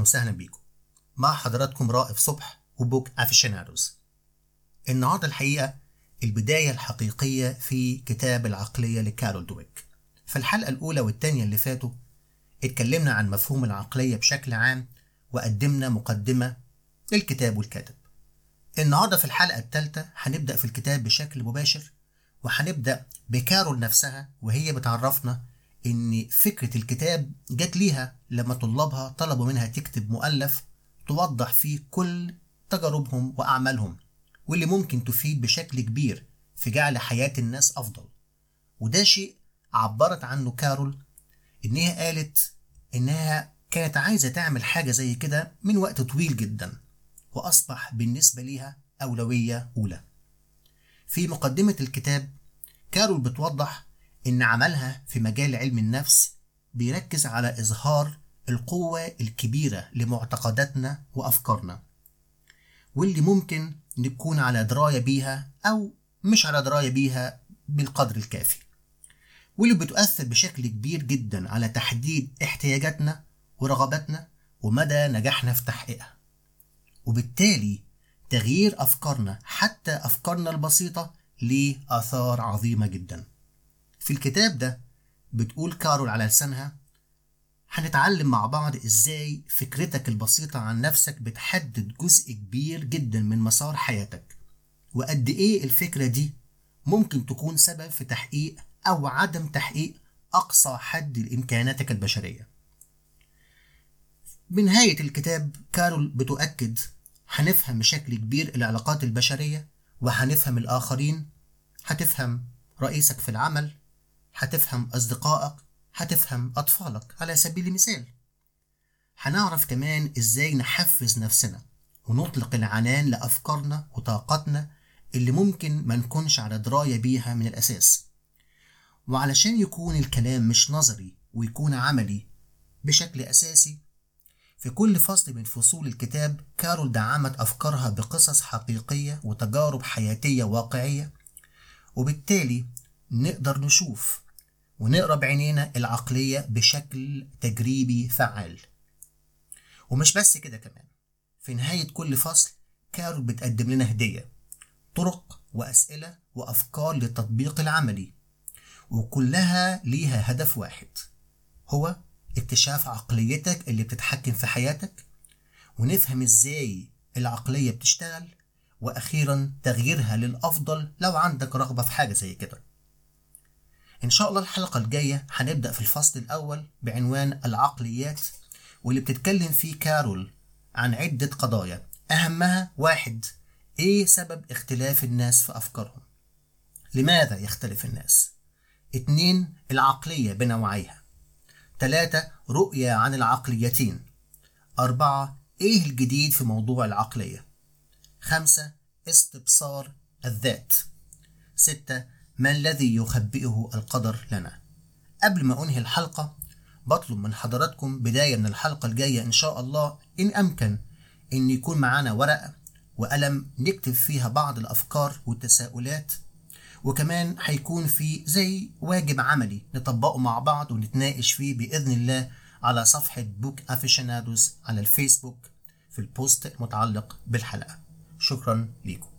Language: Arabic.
وسهلا بيكم. مع حضراتكم رائف صبح و Book Aficionados النهارده الحقيقة البداية الحقيقية في كتاب العقلية لكارول دويك. في الحلقة الأولى والتانية اللي فاتوا اتكلمنا عن مفهوم العقلية بشكل عام وقدمنا مقدمة للكتاب والكاتب. النهاردة في الحلقة الثالثة هنبدأ في الكتاب بشكل مباشر وهنبدأ بكارول نفسها وهي بتعرفنا إن فكرة الكتاب جت ليها لما طلابها طلبوا منها تكتب مؤلف توضح فيه كل تجاربهم وأعمالهم واللي ممكن تفيد بشكل كبير في جعل حياة الناس أفضل. وده شيء عبرت عنه كارول إنها قالت إنها كانت عايزة تعمل حاجة زي كده من وقت طويل جدا وأصبح بالنسبة ليها أولوية أولى. في مقدمة الكتاب كارول بتوضح إن عملها في مجال علم النفس بيركز على إظهار القوة الكبيرة لمعتقداتنا وأفكارنا واللي ممكن نكون على دراية بيها أو مش على دراية بيها بالقدر الكافي واللي بتؤثر بشكل كبير جدا على تحديد احتياجاتنا ورغباتنا ومدى نجاحنا في تحقيقها وبالتالي تغيير أفكارنا حتى أفكارنا البسيطة ليه آثار عظيمة جدا. في الكتاب ده بتقول كارول على لسانها هنتعلم مع بعض إزاي فكرتك البسيطة عن نفسك بتحدد جزء كبير جدا من مسار حياتك وقد إيه الفكرة دي ممكن تكون سبب في تحقيق أو عدم تحقيق أقصى حد لإمكاناتك البشرية. بنهاية الكتاب كارول بتؤكد هنفهم بشكل كبير العلاقات البشرية وهنفهم الآخرين هتفهم رئيسك في العمل هتفهم أصدقائك هتفهم أطفالك. على سبيل المثال هنعرف كمان إزاي نحفز نفسنا ونطلق العنان لأفكارنا وطاقتنا اللي ممكن ما نكونش على دراية بيها من الأساس. وعلشان يكون الكلام مش نظري ويكون عملي بشكل أساسي في كل فصل من فصول الكتاب كارول دعمت أفكارها بقصص حقيقية وتجارب حياتية واقعية وبالتالي نقدر نشوف ونقرا بعينينا العقلية بشكل تجريبي فعال. ومش بس كده كمان في نهاية كل فصل كارول بتقدم لنا هدية طرق وأسئلة وأفكار للتطبيق العملي وكلها ليها هدف واحد هو اكتشاف عقليتك اللي بتتحكم في حياتك ونفهم إزاي العقلية بتشتغل وأخيرا تغييرها للأفضل لو عندك رغبة في حاجة زي كده. إن شاء الله الحلقة الجاية هنبدأ في الفصل الأول بعنوان العقليات واللي بتتكلم فيه كارول عن عدة قضايا. أهمها واحد إيه سبب اختلاف الناس في أفكارهم؟ لماذا يختلف الناس؟ اتنين العقلية بنوعيها. تلاتة رؤية عن العقليتين. أربعة إيه الجديد في موضوع العقلية؟ خمسة استبصار الذات. ستة ما الذي يخبئه القدر لنا؟ قبل ما أنهي الحلقة بطلب من حضراتكم بداية من الحلقة الجاية إن شاء الله إن أمكن إن يكون معانا ورقة وقلم نكتب فيها بعض الأفكار والتساؤلات وكمان هيكون في زي واجب عملي نطبقه مع بعض ونتناقش فيه بإذن الله على صفحة Book Aficionados على الفيسبوك في ال post المتعلق بالحلقة. شكرا لكم